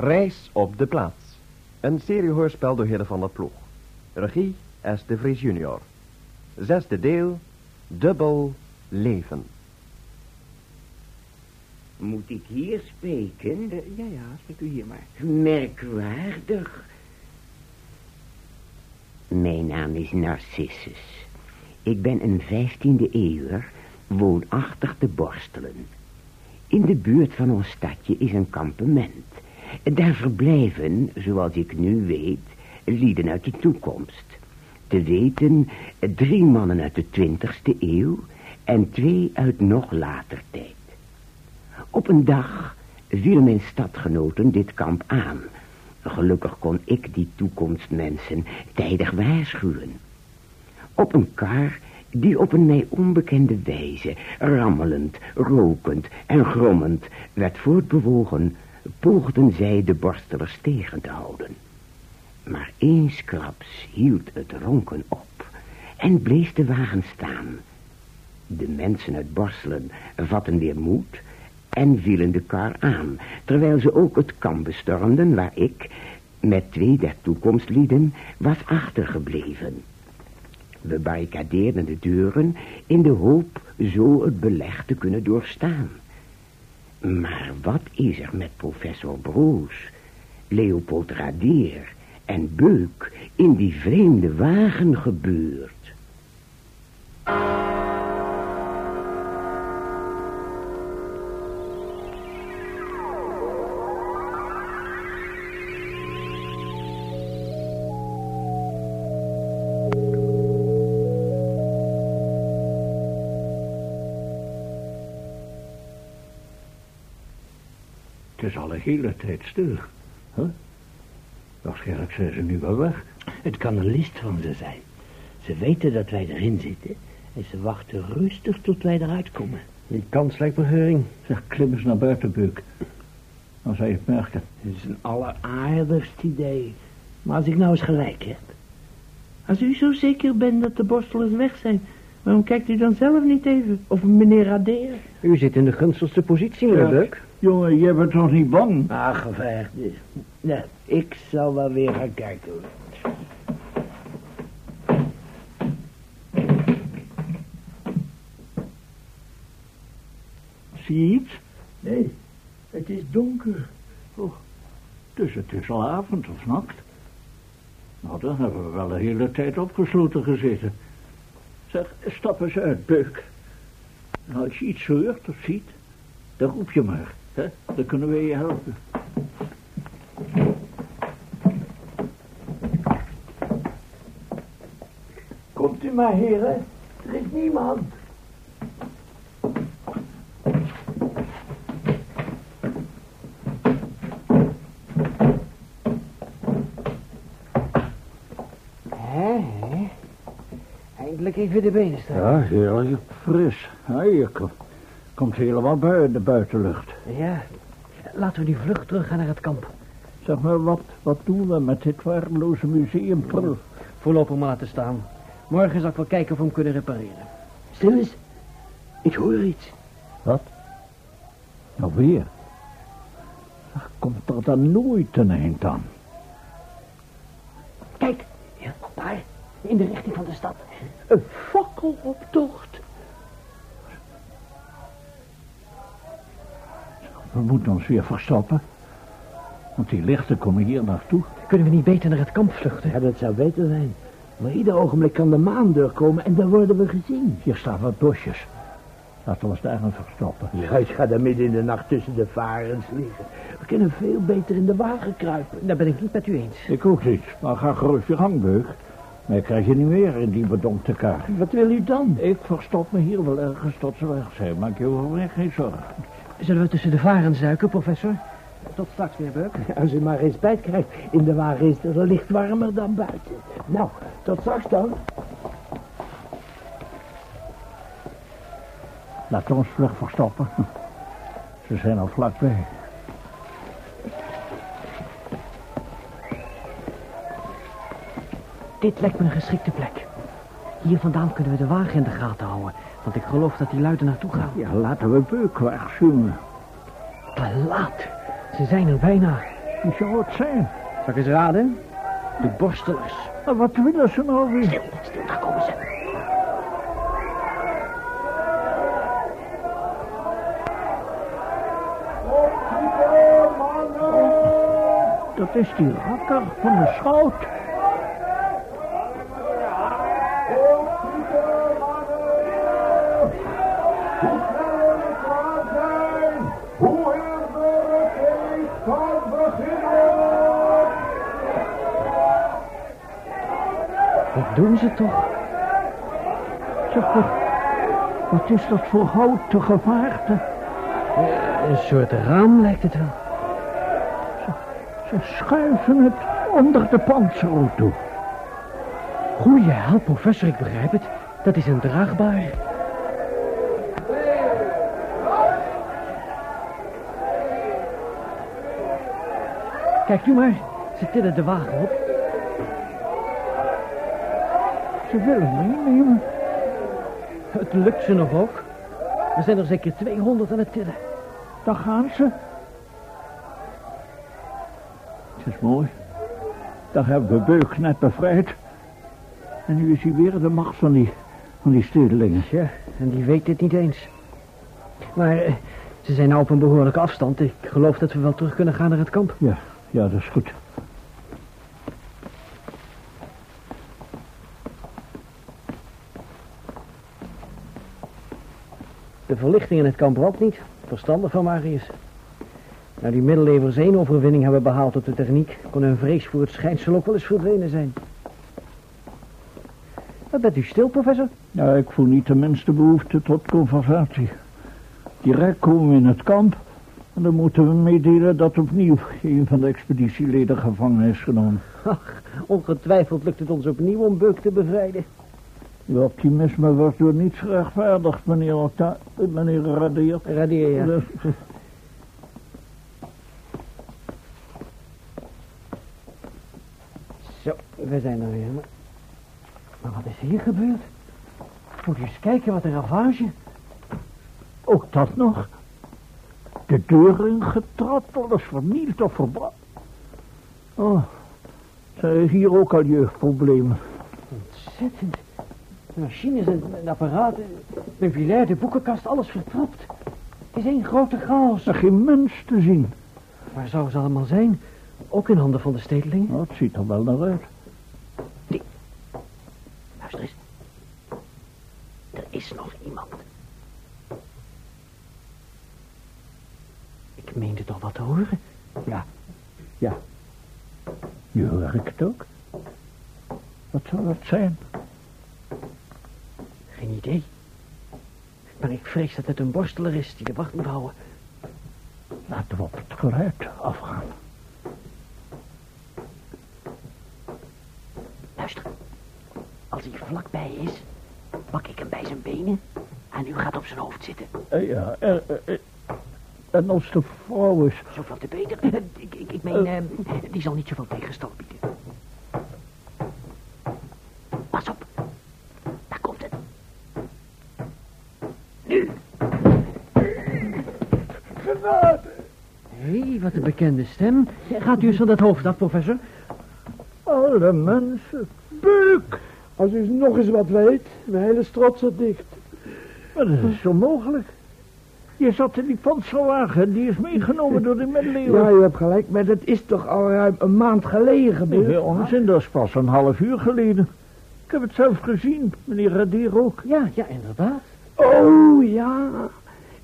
Reis op de plaats. Een seriehoorspel door Hidde van der Ploeg. Regie S. de Vries junior. Zesde deel. Dubbel leven. Moet ik hier spreken? Eh, ja, ja, spreekt u hier maar. Merkwaardig. Mijn naam is Narcissus. Ik ben een vijftiende eeuwer, woonachtig te borstelen. In de buurt van ons stadje is een kampement. Daar verblijven, zoals ik nu weet, lieden uit de toekomst. Te weten, drie mannen uit de twintigste eeuw en twee uit nog later tijd. Op een dag vielen mijn stadgenoten dit kamp aan. Gelukkig kon ik die toekomstmensen tijdig waarschuwen. Op een kar die op een mij onbekende wijze, rammelend, rokend en grommend, werd voortbewogen, poogden zij de borstelers tegen te houden. Maar eensklaps hield het ronken op en bleef de wagen staan. De mensen uit Borselen vatten weer moed en vielen de kar aan, terwijl ze ook het kamp bestormden waar ik, met twee der toekomstlieden, was achtergebleven. We barricadeerden de deuren in de hoop zo het beleg te kunnen doorstaan. Maar wat is er met professor Broos, Leopold Radeer en Beuk in die vreemde wagen gebeurd? Is al een hele tijd stil. Huh? Waarschijnlijk zijn ze nu wel weg. Het kan een list van ze zijn. Ze weten dat wij erin zitten en ze wachten rustig tot wij eruit komen. Die kans lijkt me gering. Zeg, klim eens naar buiten, Beuk. Dan zou je het merken. Het is een alleraardigst idee. Maar als ik nou eens gelijk heb. Als u zo zeker bent dat de borstelers weg zijn... waarom kijkt u dan zelf niet even? Of meneer Radeer? U zit in de gunstigste positie, meneer Ja. Beuk. Jongen, jij bent toch niet bang? Geveegd. Nee, ik zal wel weer gaan kijken. Zie je iets? Nee, het is donker. Oh, dus het is al avond of nacht. Nou, dan hebben we wel een hele tijd opgesloten gezeten. Zeg, stap eens uit, Beuk. En als je iets hoort of ziet, dan roep je maar. Hè? Dan kunnen we je helpen. Komt u maar, heren. Er is niemand. Hé, hé. Eindelijk even de benen staan. Ja, heerlijk fris. Ja, je komt helemaal buiten de buitenlucht. Ja. Laten we nu vlug teruggaan naar het kamp. Zeg maar, wat, wat doen we met dit waardeloze museum? Prul? Voorlopig maar laten staan. Morgen zal ik wel kijken of we hem kunnen repareren. Stil eens. Ik hoor iets. Wat? Nou weer? Ach, komt er dan nooit een eind aan? Kijk, ja, daar, in de richting van de stad. Een fakkeloptocht. We moeten ons weer verstoppen. Want die lichten komen hier naartoe. Kunnen we niet beter naar het kamp vluchten? Ja, dat zou beter zijn. Maar ieder ogenblik kan de maan doorkomen en dan worden we gezien. Hier staan wat bosjes. Laten we ons daar gaan verstoppen. Ja, ik ga daar midden in de nacht tussen de varens liggen. We kunnen veel beter in de wagen kruipen. Daar ben ik niet met u eens. Ik ook niet. Maar ga gerust je gang. Mij krijg je niet meer in die bedonkte kar. Wat wil u dan? Ik verstop me hier wel ergens tot ze weg zijn. Maak je over mij geen zorgen. Zullen we tussen de varen duiken, professor? Tot straks, meneer Beuk. Als u maar geen spijt krijgt, in de wagen is het licht warmer dan buiten. Nou, tot straks dan. Laat ons vlug verstoppen. Ze zijn al vlakbij. Dit lijkt me een geschikte plek. Hier vandaan kunnen we de wagen in de gaten houden. Want ik geloof dat die luiden naartoe gaan. Ja, laten we Beuk waarschuwen. Te laat. Ze zijn er bijna. Wie zou het zijn? Zal ik eens raden? De borstelers. En wat willen ze nou weer? Stil, stil, daar komen ze. Dat is die rakker van de schout. Doen ze toch? Zeg, wat, wat is dat voor houten gevaarte? Een soort raam lijkt het wel. Ze schuiven het onder de panzerauto. Goeie hel, professor, ik begrijp het. Dat is een draagbaar. Kijk u maar, ze tillen de wagen op. Ze willen meenemen. Het lukt ze nog ook. Er zijn er zeker 200 aan het tillen. Daar gaan ze. Het is mooi. Daar hebben we Beuk net bevrijd. En nu is hij weer de macht van die, van die stedelingen. Ja, en die weet dit niet eens. Maar eh, ze zijn nou op een behoorlijke afstand. Ik geloof dat we wel terug kunnen gaan naar het kamp. Ja, ja, dat is goed. Verlichting in het kamp ook niet. Verstandig van Marius. Nou, die middeleeuwers één overwinning hebben behaald op de techniek... kon hun vrees voor het schijnsel ook wel eens verdwenen zijn. Wat bent u stil, professor? Ja, ik voel niet de minste behoefte tot conversatie. Direct komen we in het kamp... en dan moeten we meedelen dat opnieuw... een van de expeditieleden gevangen is genomen. Ach, ongetwijfeld lukt het ons opnieuw om Beuk te bevrijden. Uw optimisme wordt door niets gerechtvaardigd, meneer Octa... eh, meneer Radier. Radier, ja. Dus, Zo, we zijn er weer. Maar, maar wat is hier gebeurd? Moet je eens kijken wat een ravage. Ook dat nog. De deur ingetrapt, alles vernield of verbrand. Oh, zijn hier ook al jeugdproblemen. Ontzettend. De machines en apparaten, de filair, de boekenkast, alles vertrapt. Het is één grote chaos. Er geen mens te zien. Waar zouden ze allemaal zijn? Ook in handen van de stedelingen? Nou, het ziet er wel naar uit. Luister eens. Er is nog iemand. Ik meende toch wat te horen? Ja, ja. Nu hoor ik het ook. Wat zou dat zijn? Geen idee. Maar ik vrees dat het een borsteler is die de wacht moet houden. Laten we op het geluid afgaan. Luister. Als hij vlakbij is, pak ik hem bij zijn benen en u gaat op zijn hoofd zitten. Eh, ja, eh, eh, en als de vrouw is... Zoveel te beter. Ik, ik, ik meen, eh, die zal niet zoveel tegenstand bieden. Pas op. Daar komt het. Hé, hey, wat een bekende stem. Gaat u eens van dat hoofd af, professor? Alle mensen. Beuk! Als u nog eens wat weet, mijn hele strot zit dicht. Maar dat is onmogelijk. Je zat in die panzerwagen, die is meegenomen door de middeleeuwen. Ja, u hebt gelijk, maar dat is toch al ruim een maand geleden gebeurd? Nee, onzin, dat is pas een half uur geleden. Ik heb het zelf gezien, meneer Radier ook. Ja, ja, inderdaad. Oh ja,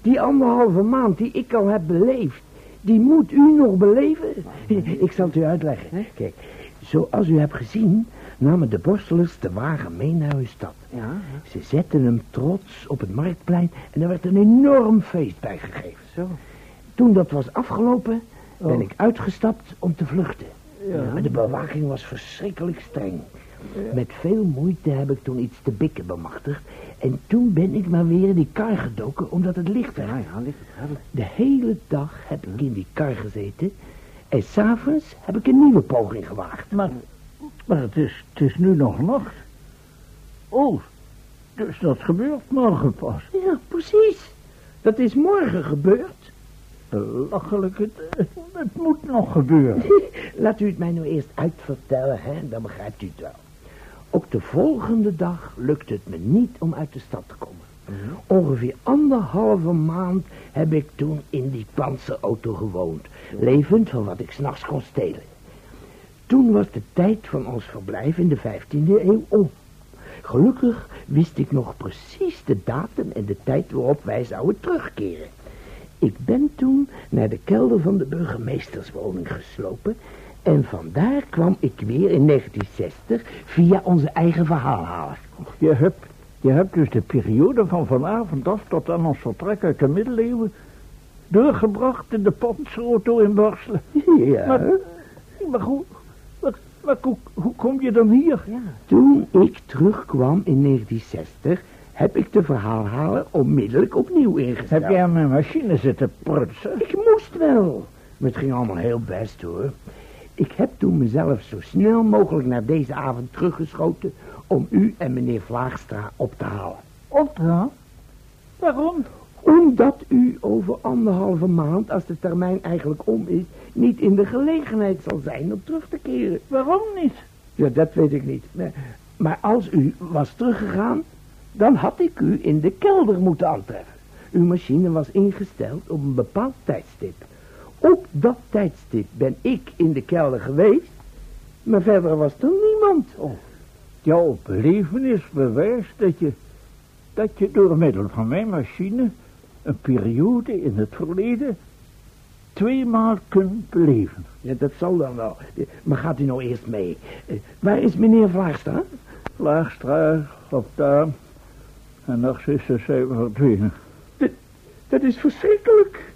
die anderhalve maand die ik al heb beleefd, die moet u nog beleven. Ik zal het u uitleggen. Kijk, zoals u hebt gezien, namen de borstelers de wagen mee naar uw stad. Ja, Ze zetten hem trots op het marktplein en er werd een enorm feest bij gegeven. zo. Toen dat was afgelopen, ben Oh. ik uitgestapt om te vluchten. Ja. Maar de bewaking was verschrikkelijk streng. Met veel moeite heb ik toen iets te bikken bemachtigd. En toen ben ik maar weer in die kar gedoken, omdat het licht werd. Ja, ja, hebben. De hele dag heb ik in die kar gezeten. En s'avonds heb ik een nieuwe poging gewaagd. Maar, maar het, is, het is nu nog nacht. Oh, dus dat gebeurt morgen pas. Ja, precies. Dat is morgen gebeurd. Belachelijk. Het, moet nog gebeuren. Laat u het mij nou eerst uitvertellen, hè? dan begrijpt u het wel. Op de volgende dag lukte het me niet om uit de stad te komen. Ongeveer anderhalve maand heb ik toen in die panzerauto gewoond. Levend van wat ik s'nachts kon stelen. Toen was de tijd van ons verblijf in de 15e eeuw om. Gelukkig wist ik nog precies de datum en de tijd waarop wij zouden terugkeren. Ik ben toen naar de kelder van de burgemeesterswoning geslopen... en vandaar kwam ik weer in 1960 via onze eigen verhaalhaler. Je hebt, je hebt dus de periode van vanavond af tot aan ons vertrek uit de middeleeuwen... doorgebracht in de panzerauto in Borselen. Ja, Maar, maar hoe, maar, maar hoe, hoe kom je dan hier? toen ik terugkwam in 1960... heb ik de verhaalhaler onmiddellijk opnieuw ingesteld. Heb jij aan mijn machine zitten prutsen? Ik moest wel. Maar het ging allemaal heel best hoor. Ik heb toen mezelf zo snel mogelijk naar deze avond teruggeschoten... om u en meneer Vlaagstra op te halen. Opdracht? Waarom? Omdat u over anderhalve maand, als de termijn eigenlijk om is... niet in de gelegenheid zal zijn om terug te keren. Waarom niet? Ja, dat weet ik niet. Maar, maar als u was teruggegaan, dan had ik u in de kelder moeten aantreffen. Uw machine was ingesteld op een bepaald tijdstip. Op dat tijdstip ben ik in de kelder geweest, maar verder was er niemand. Oh, Jouw belevenis bewijst dat je, dat je door middel van mijn machine een periode in het verleden tweemaal kunt beleven. ja, dat zal dan wel. Maar gaat u nou eerst mee? Eh, waar is meneer Vlaagstra? Laagstra op daar en Narcissus zijn verdwenen. Dat is verschrikkelijk.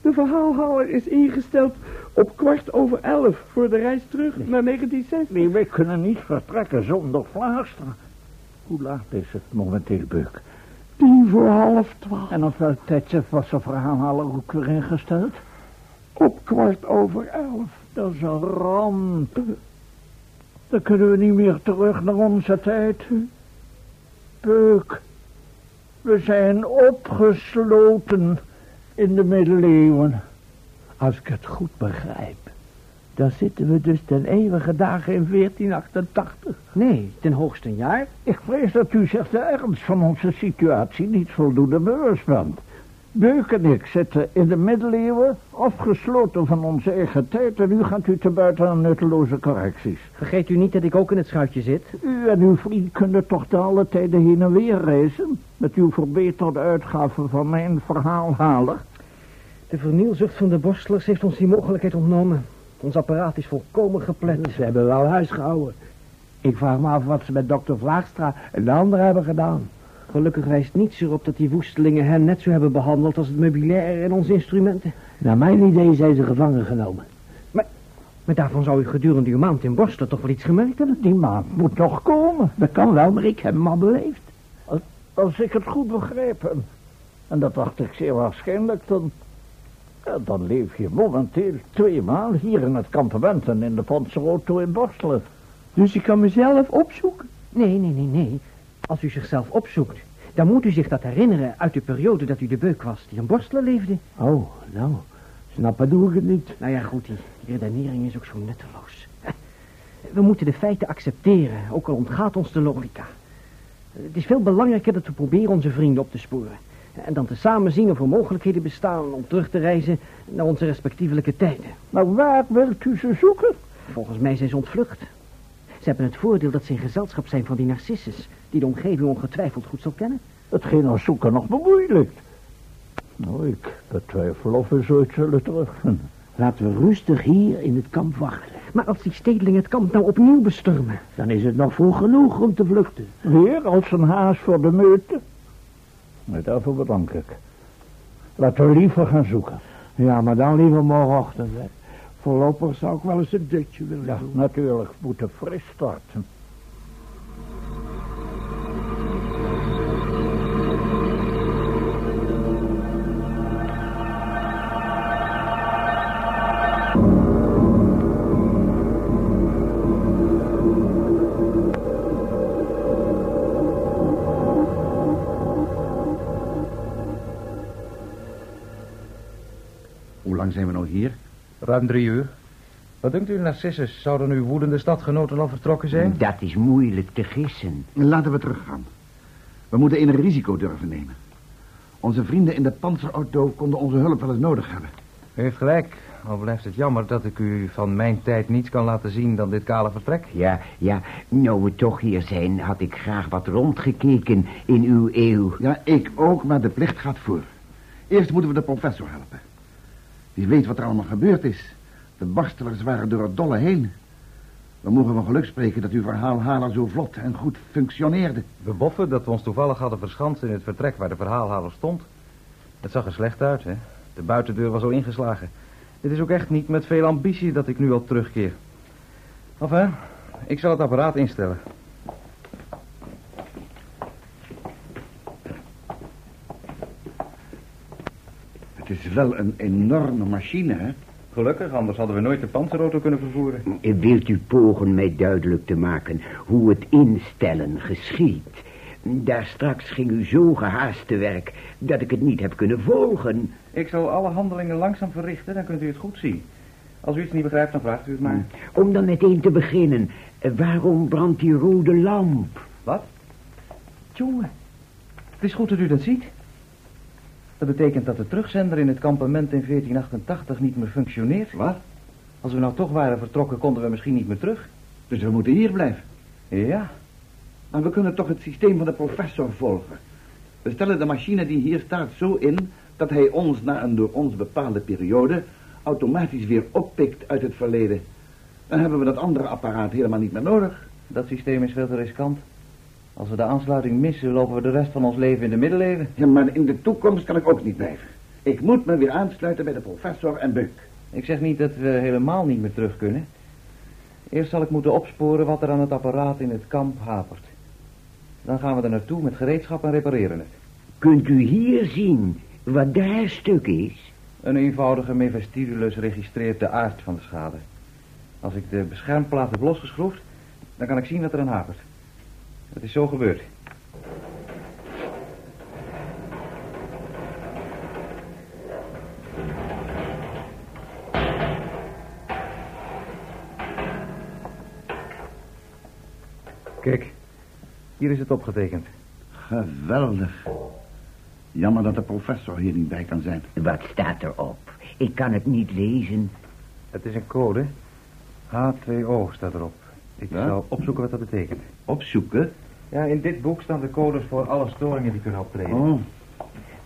De verhaalhaler is ingesteld op kwart over elf voor de reis terug naar 1960. Nee, wij kunnen niet vertrekken zonder Vlaagstra. Hoe laat is het momenteel, Beuk? Tien voor half twaalf. En op welk tijdstip was de verhaalhaler ook weer ingesteld? Op kwart over elf. Dat is een ramp. Dan kunnen we niet meer terug naar onze tijd. Beuk, we zijn opgesloten in de middeleeuwen. Als ik het goed begrijp, dan zitten we dus ten eeuwige dagen in 1488. Nee, ten hoogste een jaar. Ik vrees dat u zich de ernst van onze situatie niet voldoende bewust bent. Beuk en ik zitten in de middeleeuwen, afgesloten van onze eigen tijd... en nu gaat u te buiten aan nutteloze correcties. Vergeet u niet dat ik ook in het schuitje zit. U en uw vriend kunnen toch de alle tijden heen en weer reizen... met uw verbeterde uitgave van mijn verhaalhaler. De vernielzucht van de borstelers heeft ons die mogelijkheid ontnomen. Ons apparaat is volkomen geplet. Ze hebben wel huis gehouden. Ik vraag me af wat ze met dokter Vlaagstra en de anderen hebben gedaan. Gelukkig wijst niets erop dat die woestelingen hen net zo hebben behandeld als het meubilair en onze instrumenten. Naar mijn idee zijn ze gevangen genomen. Maar daarvan zou u gedurende uw maand in Borstelen toch wel iets gemerkt hebben? Die maand moet nog komen. Dat kan wel, maar ik heb hem al beleefd. Als ik het goed begrijp, en, en dat dacht ik zeer waarschijnlijk, dan, ja, dan leef je momenteel tweemaal hier in het kampement en in de panzerauto in Borstelen. Dus ik kan mezelf opzoeken. Nee, nee, nee, nee. Als u zichzelf opzoekt, dan moet u zich dat herinneren uit de periode dat u de beuk was die in Borstelen leefde. Oh, nou, snappen doe ik het niet. Nou ja, goed, die, redenering is ook zo nutteloos. We moeten de feiten accepteren, ook al ontgaat ons de logica. Het is veel belangrijker dat we proberen onze vrienden op te sporen. En dan tezamen zien of er mogelijkheden bestaan om terug te reizen naar onze respectievelijke tijden. Maar waar wilt u ze zoeken? Volgens mij zijn ze ontvlucht. Ze hebben het voordeel dat ze in gezelschap zijn van die narcissus... die de omgeving ongetwijfeld goed zal kennen. Hetgeen ons zoeken nog bemoeilijkt. Nou, ik betwijfel of we zoiets zullen terugvinden. Laten we rustig hier in het kamp wachten. Maar als die stedelingen het kamp nou opnieuw bestormen... Dan is het nog vroeg genoeg om te vluchten. Weer als een haas voor de meute? Nee, daarvoor bedank ik. Laten we liever gaan zoeken. Ja, maar dan liever morgenochtend. Hè. Voorlopig zou ik wel eens een dutje willen Ja, doen. natuurlijk. We moeten fris starten. Lang zijn we nou hier? Ruim drie uur. Wat denkt u, Narcissus? Zouden uw woedende stadgenoten al vertrokken zijn? Dat is moeilijk te gissen. Laten we teruggaan. We moeten een risico durven nemen. Onze vrienden in de panzerauto konden onze hulp wel eens nodig hebben. U heeft gelijk. Al blijft het jammer dat ik u van mijn tijd niets kan laten zien dan dit kale vertrek. Ja, ja, nou we toch hier zijn, had ik graag wat rondgekeken in uw eeuw. Ja, ik ook, maar de plicht gaat voor. Eerst moeten we de professor helpen. Wie weet wat er allemaal gebeurd is. De barstelers waren door het dolle heen. We mogen van geluk spreken dat uw verhaalhaler zo vlot en goed functioneerde. We boffen dat we ons toevallig hadden verschanst in het vertrek waar de verhaalhaler stond. Het zag er slecht uit, hè. De buitendeur was al ingeslagen. Het is ook echt niet met veel ambitie dat ik nu al terugkeer. Enfin, ik zal het apparaat instellen. Is wel een enorme machine, hè? Gelukkig, anders hadden we nooit de panzerauto kunnen vervoeren. Wilt u pogen mij duidelijk te maken hoe het instellen geschiet? Daar straks ging u zo gehaast te werk dat ik het niet heb kunnen volgen. Ik zal alle handelingen langzaam verrichten, dan kunt u het goed zien. Als u iets niet begrijpt, dan vraagt u het maar. Om dan meteen te beginnen, waarom brandt die rode lamp? Wat? Jongen, het is goed dat u dat ziet. Dat betekent dat de terugzender in het kampement in 1488 niet meer functioneert. Wat? Als we nou toch waren vertrokken, konden we misschien niet meer terug. Dus we moeten hier blijven. Ja, Maar we kunnen toch het systeem van de professor volgen. We stellen de machine die hier staat zo in... dat hij ons na een door ons bepaalde periode... automatisch weer oppikt uit het verleden. Dan hebben we dat andere apparaat helemaal niet meer nodig. dat systeem is veel te riskant. Als we de aansluiting missen, lopen we de rest van ons leven in de middeleeuwen. Ja, maar in de toekomst kan ik ook niet blijven. Ik moet me weer aansluiten bij de professor en Buck. Ik zeg niet dat we helemaal niet meer terug kunnen. Eerst zal ik moeten opsporen wat er aan het apparaat in het kamp hapert. Dan gaan we er naartoe met gereedschap en repareren het. Kunt u hier zien wat daar stuk is? Een eenvoudige Mephistirilus registreert de aard van de schade. Als ik de beschermplaat heb losgeschroefd, dan kan ik zien wat er aan hapert. Het is zo gebeurd. Kijk, hier is het opgetekend. Geweldig. Jammer dat de professor hier niet bij kan zijn. Wat staat erop? Ik kan het niet lezen. Het is een code. H2O staat erop. Ik Ja? zal opzoeken wat dat betekent. Opzoeken? Ja, in dit boek staan de codes voor alle storingen die kunnen optreden. Oh,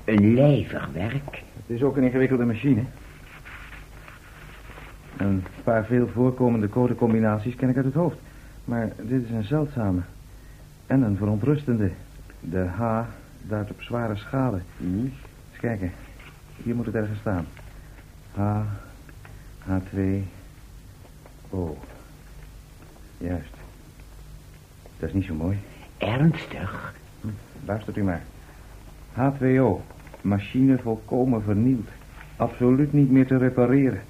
Een lijvig werk. Het is ook een ingewikkelde machine. Een paar veel voorkomende codecombinaties ken ik uit het hoofd. Maar dit is een zeldzame. En een verontrustende. De H duidt op zware schade. hm. Eens kijken. Hier moet het ergens staan. H, H2, O. Juist. Dat is niet zo mooi. Ernstig. Luistert u maar. H2O. Machine volkomen vernield. Absoluut niet meer te repareren.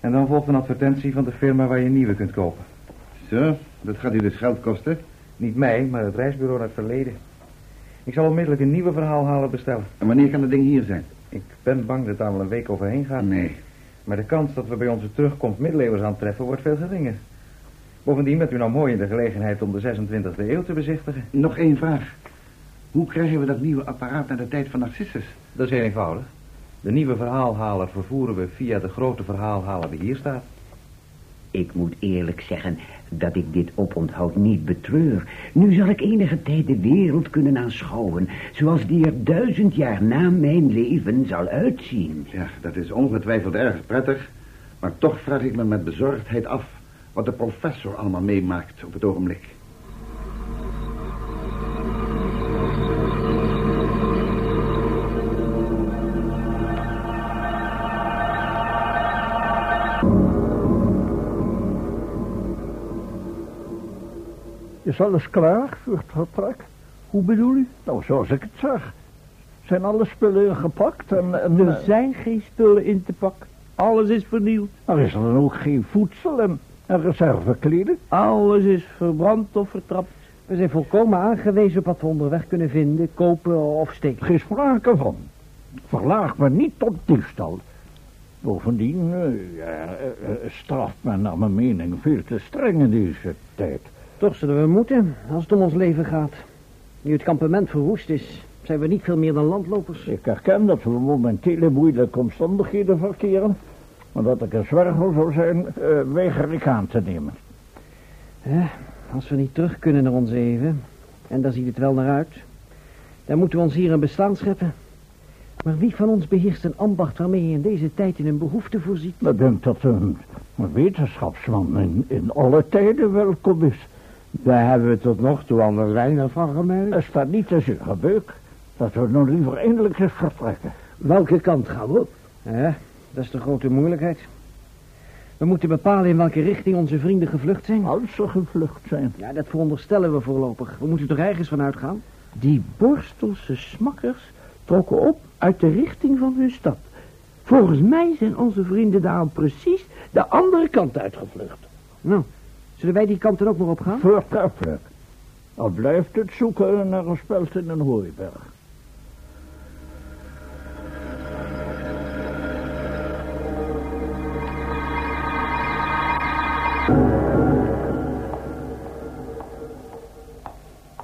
En dan volgt een advertentie van de firma waar je nieuwe kunt kopen. Zo, dat gaat u dus geld kosten. Niet mij, maar het reisbureau naar het verleden. Ik zal onmiddellijk een nieuwe verhaalhaler bestellen. En wanneer kan dat ding hier zijn? Ik ben bang dat daar wel een week overheen gaat. Nee. Maar de kans dat we bij onze terugkomst middeleeuwers aantreffen wordt veel geringer. Bovendien bent u nou mooi in de gelegenheid om de 26e eeuw te bezichtigen. Nog één vraag. Hoe krijgen we dat nieuwe apparaat naar de tijd van Narcissus? Dat is heel eenvoudig. De nieuwe verhaalhaler vervoeren we via de grote verhaalhaler die hier staat. Ik moet eerlijk zeggen dat ik dit oponthoud niet betreur. Nu zal ik enige tijd de wereld kunnen aanschouwen... zoals die er duizend jaar na mijn leven zal uitzien. Ja, dat is ongetwijfeld erg prettig. Maar toch vraag ik me met bezorgdheid af... wat de professor allemaal meemaakt op het ogenblik. Is alles klaar voor het vertrek? Hoe bedoel u? Nou, zoals ik het zag. Zijn alle spullen gepakt en... en Er zijn geen spullen in te pakken. Alles is vernield. Er is er dan ook geen voedsel en, en reservekleding? Alles is verbrand of vertrapt. We zijn volkomen aangewezen op wat we onderweg kunnen vinden, kopen of steken. Geen sprake van. Verlaag me niet tot diefstal. Bovendien eh, ja, eh, eh, straft men naar mijn mening veel te streng in deze tijd. Toch zullen we moeten, als het om ons leven gaat. Nu het kampement verwoest is, zijn we niet veel meer dan landlopers. Ik erken dat we momenteel in moeilijke omstandigheden verkeren. Maar dat ik een zwerver zou zijn, eh, weiger ik aan te nemen. Ja, als we niet terug kunnen naar ons even, en daar ziet het wel naar uit, dan moeten we ons hier een bestaan scheppen. Maar wie van ons beheerst een ambacht waarmee je in deze tijd in een behoefte voorziet? Ik denk dat een, een wetenschapsman in, in alle tijden welkom is. Daar hebben we tot nog toe anders weinig van gemerkt. Er staat niet te zeggen, Beuk, dat we nog liever eindelijk eens vertrekken. Welke kant gaan we op? Ja, dat is de grote moeilijkheid. We moeten bepalen in welke richting onze vrienden gevlucht zijn. Als ze gevlucht zijn. Ja, dat veronderstellen we voorlopig. We moeten er ergens van uitgaan. Die borstelse smakkers trokken op uit de richting van hun stad. Volgens mij zijn onze vrienden daarom precies de andere kant uitgevlucht. Nou, zullen wij die kant dan ook maar op gaan? Voortreffelijk. Al blijft het zoeken naar een speld in een hooiberg.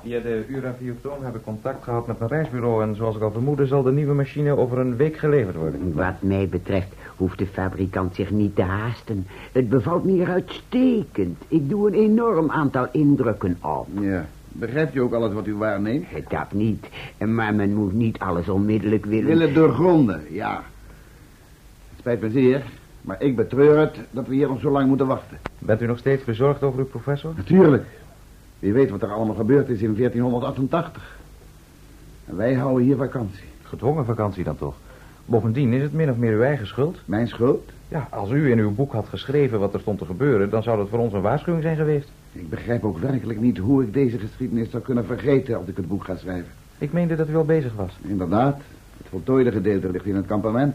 Via de Ura-Viotoon heb ik contact gehad met een reisbureau... en zoals ik al vermoedde zal de nieuwe machine over een week geleverd worden. Wat mij betreft hoeft de fabrikant zich niet te haasten. Het bevalt me hier uitstekend. Ik doe een enorm aantal indrukken op. Ja. Begrijpt u ook alles wat u waarneemt? Dat niet, maar men moet niet alles onmiddellijk willen... Willen doorgronden, ja. Het spijt me zeer, maar ik betreur het dat we hier nog zo lang moeten wachten. Bent u nog steeds bezorgd over uw professor? Natuurlijk. Wie weet wat er allemaal gebeurd is in 1488. En wij houden hier vakantie. Gedwongen vakantie dan toch? Bovendien is het min of meer uw eigen schuld. Mijn schuld? Ja, als u in uw boek had geschreven wat er stond te gebeuren... dan zou dat voor ons een waarschuwing zijn geweest. Ik begrijp ook werkelijk niet hoe ik deze geschiedenis zou kunnen vergeten als ik het boek ga schrijven. Ik meende dat u al bezig was. Inderdaad, het voltooide gedeelte ligt in het kampement.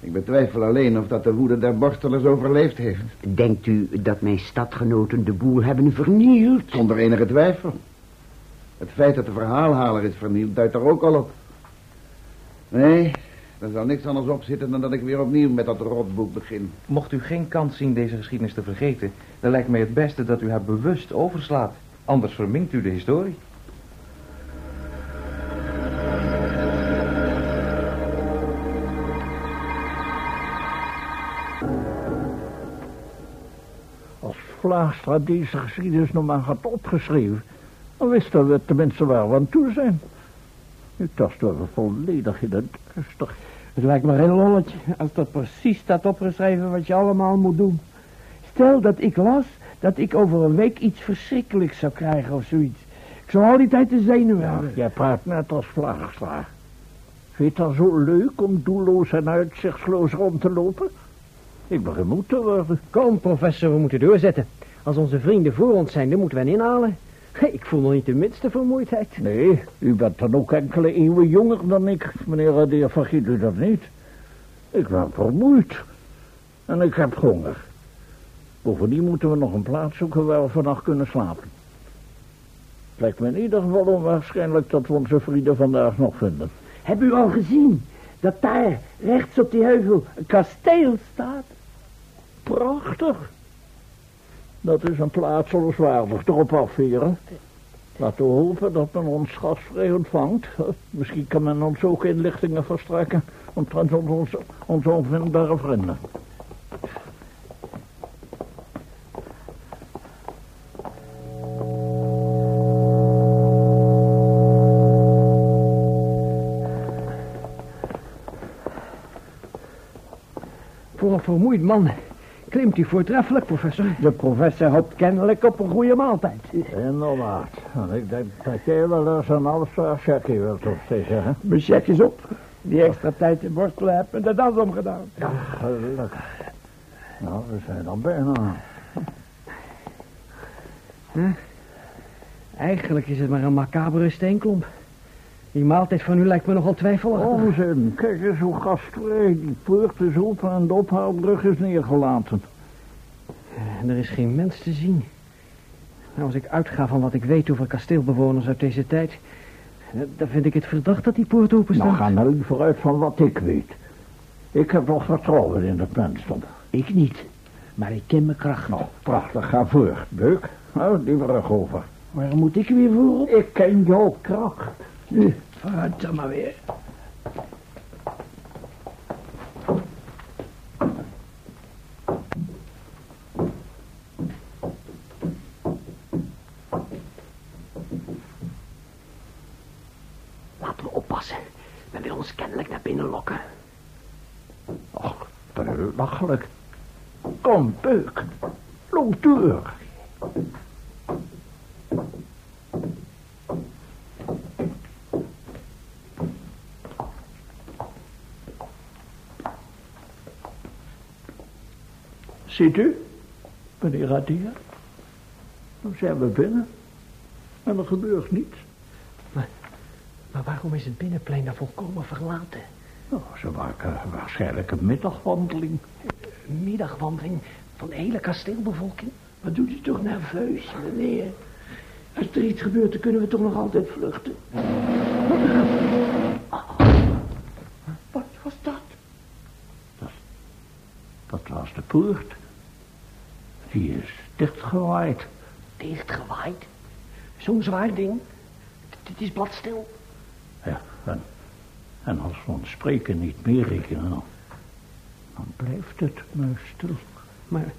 Ik betwijfel alleen of dat de woede der borstelers overleefd heeft. Denkt u dat mijn stadgenoten de boel hebben vernield? Zonder enige twijfel. Het feit dat de verhaalhaler is vernield duidt er ook al op. Nee, er zal niks anders op zitten dan dat ik weer opnieuw met dat rotboek begin. Mocht u geen kans zien deze geschiedenis te vergeten... dan lijkt mij het beste dat u haar bewust overslaat. Anders verminkt u de historie. Als Vlaagstra deze geschiedenis nog maar had opgeschreven... dan wisten we tenminste waar we aan toe zijn. Nu tasten we volledig in het duister. Het lijkt me geen lolletje als dat precies staat opgeschreven wat je allemaal moet doen. Stel dat ik las dat ik over een week iets verschrikkelijks zou krijgen of zoiets. Ik zou al die tijd de zenuwen hebben. Jij praat net als Vlaagstra. Vind je het dan zo leuk om doelloos en uitzichtsloos rond te lopen? Ik begin moe te worden. Kom, professor, we moeten doorzetten. Als onze vrienden voor ons zijn, dan moeten we hen inhalen. Ik voel nog niet de minste vermoeidheid. Nee, u bent dan ook enkele eeuwen jonger dan ik, meneer Adair, vergeet u dat niet. Ik ben vermoeid. En ik heb honger. Bovendien moeten we nog een plaats zoeken waar we vannacht kunnen slapen. Het lijkt me in ieder geval onwaarschijnlijk dat we onze vrienden vandaag nog vinden. Heb u al gezien dat daar rechts op die heuvel een kasteel staat? Prachtig. Dat is een plaats waardig erop afveren. Laten we hopen dat men ons gastvrij ontvangt. Misschien kan men ons ook inlichtingen verstrekken omtrent onze, onze onvindbare vrienden. Voor een vermoeid man klimt u voortreffelijk, professor. De professor hoopt kennelijk op een goede maaltijd. Inderdaad. En ik denk dat jij wel eens een zwaar checkje wilt opsteken, hè? Mijn check is op. Die extra tijd in borstelen heb en de das omgedaan. Ja, gelukkig. Nou, we zijn dan bijna. Eigenlijk is het maar een macabere steenklomp. Die maaltijd van u lijkt me nogal twijfelachtig. Onzin. Kijk eens hoe gastvrij. Die poort is open en de ophaalbrug is neergelaten. En er is geen mens te zien. Nou, als ik uitga van wat ik weet over kasteelbewoners uit deze tijd... Dan vind ik het verdacht dat die poort open staat. Nou, ga nou liever uit van wat ik weet. Ik heb nog vertrouwen in het mensdom. Ik niet. Maar ik ken mijn kracht. Nou, prachtig, ga voor, Beuk. Nou, die rug over. Waar moet ik weer voor? Ik ken jouw kracht. Vooruit dan maar weer. Laten we oppassen. Men wil ons kennelijk naar binnen lokken. Och, belachelijk. Kom, Beuk. Loop Ziet u, meneer Adia? Dan zijn we binnen. En er gebeurt niets. Maar waarom is het binnenplein dan volkomen verlaten? Nou, ze maken waarschijnlijk een middagwandeling. Middagwandeling van de hele kasteelbevolking? Wat doet u toch nerveus, meneer? Als er iets gebeurt, dan kunnen we toch nog altijd vluchten. Wat was dat? Dat was de poort. Die is dichtgewaaid. Dichtgewaaid? Zo'n zwaar ding? Dit is bladstil. Ja, en, en als we ons spreken niet meer rekenen, dan, dan blijft het muisstil. Maar,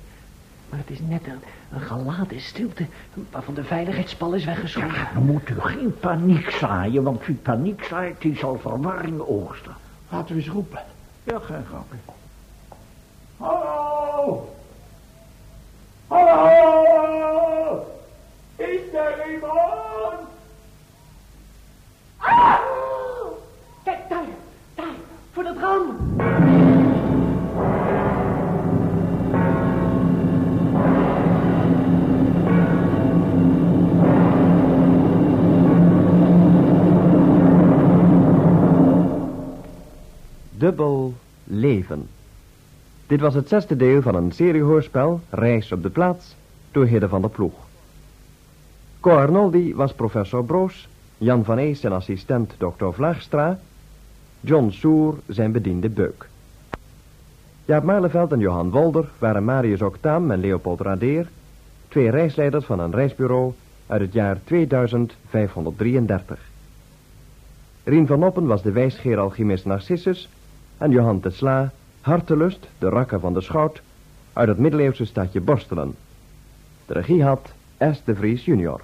maar het is net een, een geladen stilte waarvan de veiligheidspal is weggeschoven. Dan moet u geen paniek zaaien, want wie paniek zaait, die zal verwarring oogsten. Laten we eens roepen. Ja, geen gang. Leven. Dit was het zesde deel van een seriehoorspel, Reis op de plaats, door Hidde van der Ploeg. Co Arnoldi was professor Broos, Jan van Ees zijn assistent dokter Vlaagstra, John Soer zijn bediende Beuk. Jaap Marleveld en Johan Wolder waren Marius Octaam en Leopold Radeer, twee reisleiders van een reisbureau uit het jaar 2533. Rien van Noppen was de wijsgeer alchemist Narcissus en Johan de Sla, hartelust, de rakker van de schout, uit het middeleeuwse stadje Borstelen. De regie had S. de Vries junior.